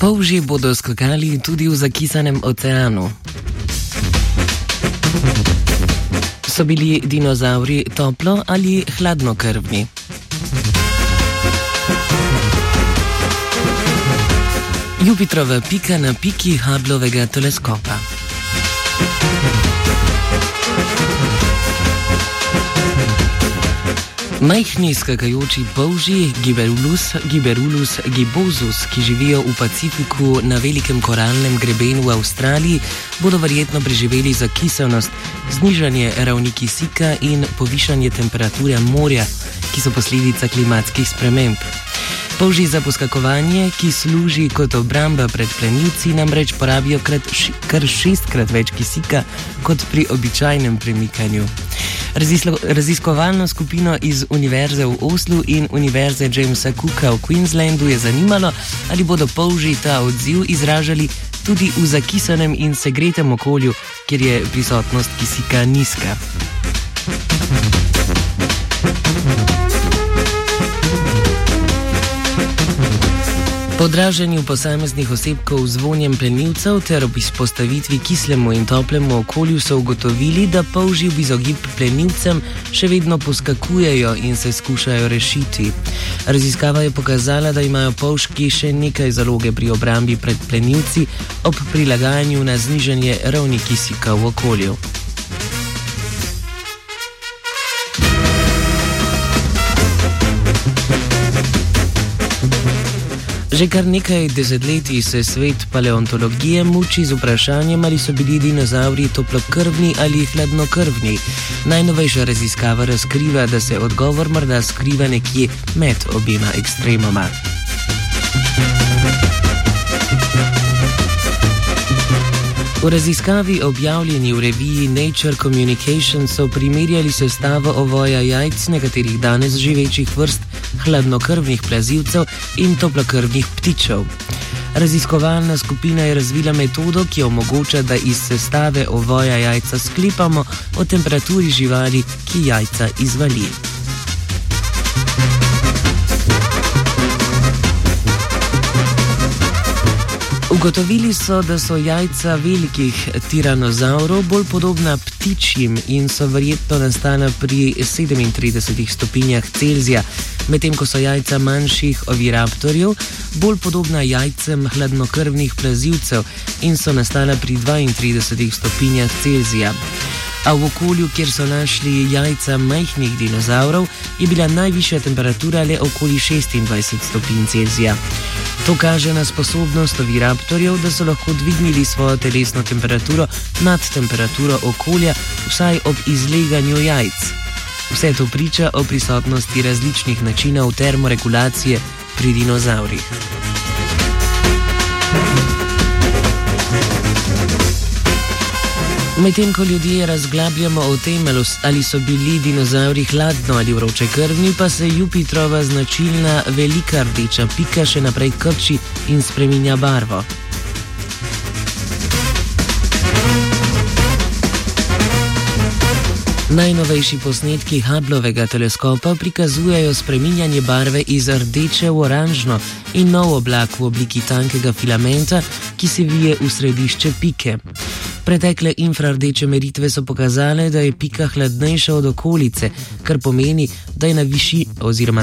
Polži bodo skakali tudi v zakisanem oceanu. So bili dinozauri toplo ali hladnokrvni? Jupiterova pika na piki Hubblovega teleskopa. Majhni skakajoči polži, Giberulus, Giberulus gibosus, ki živijo v Pacifiku na velikem koralnem grebenu v Avstraliji, bodo verjetno preživeli zakiselnost, znižanje ravni kisika in povišanje temperature morja, ki so posledica klimatskih sprememb. Polži za poskakovanje, ki služi kot obramba pred plenilci, namreč porabijo kar šestkrat več kisika kot pri običajnem premikanju. Razislo, raziskovalno skupino iz Univerze v Oslu in Univerze Jamesa Cooka v Queenslandu je zanimalo, ali bodo polži ta odziv izražali tudi v zakisanem in segretem okolju, kjer je prisotnost kisika nizka. Po draženju posameznih osebkov z vonjem plenilcev ter ob izpostavitvi kislemu in toplemu okolju so ugotovili, da polži v izogib plenilcem še vedno poskakujejo in se skušajo rešiti. Raziskava je pokazala, da imajo polžki še nekaj zaloge pri obrambi pred plenilci ob prilagajanju na znižanje ravni kisika v okolju. Že kar nekaj desetletij se svet paleontologije muči z vprašanjem, ali so bili dinozauri toplokrvni ali hladnokrvni. Najnovejša raziskava razkriva, da se odgovor morda skriva nekje med obima ekstremoma. V raziskavi objavljeni v reviji Nature Communication so primerjali sestavo ovoja jajc nekaterih danes živečih vrst hladnokrvnih plazilcev in toplokrvnih ptičev. Raziskovalna skupina je razvila metodo, ki omogoča, da iz sestave ovoja jajca sklepamo o temperaturi živali, ki jajca izvali. Ugotovili so, da so jajca velikih tiranozaurov bolj podobna ptičjim in so verjetno nastala pri 37 stopinjah Celzija, medtem ko so jajca manjših oviraptorjev bolj podobna jajcem hladnokrvnih plazilcev in so nastala pri 32 stopinjah Celzija. A v okolju, kjer so našli jajca majhnih dinozaurov, je bila najvišja temperatura le okoli 26 stopinj Celzija. To kaže na sposobnost oviraptorjev, da so lahko dvignili svojo telesno temperaturo nad temperaturo okolja, vsaj ob izleganju jajc. Vse to priča o prisotnosti različnih načinov termoregulacije pri dinozaurih. Medtem ko ljudje razglabljamo o tem, ali so bili dinozauri hladno ali vroče krvni, pa se Jupiterova značilna velika rdeča pika še naprej krči in spreminja barvo. Najnovejši posnetki Hubblovega teleskopa prikazujejo spreminjanje barve iz rdeče v oranžno in nov oblak v obliki tankega filamenta, ki se vije v središče pike. Pretekle infrardeče meritve so pokazale, da je pika hladnejša od okolice, kar pomeni, da je na, viši,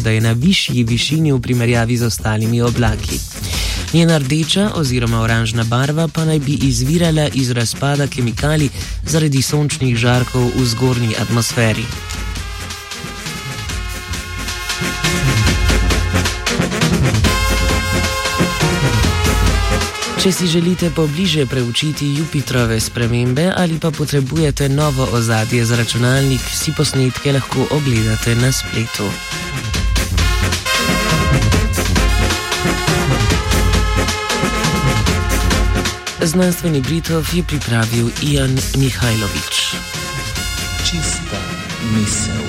da je na višji višini v primerjavi z ostalimi oblaki. Njena rdeča oziroma oranžna barva pa naj bi izvirala iz razpada kemikalij zaradi sončnih žarkov v zgornji atmosferi. Če si želite pobliže preučiti Jupiterove spremembe ali pa potrebujete novo ozadje za računalnik, si posnetke lahko ogledate na spletu. Znanstveni Britov je pripravil Ian Mihajlovič. Čista misel.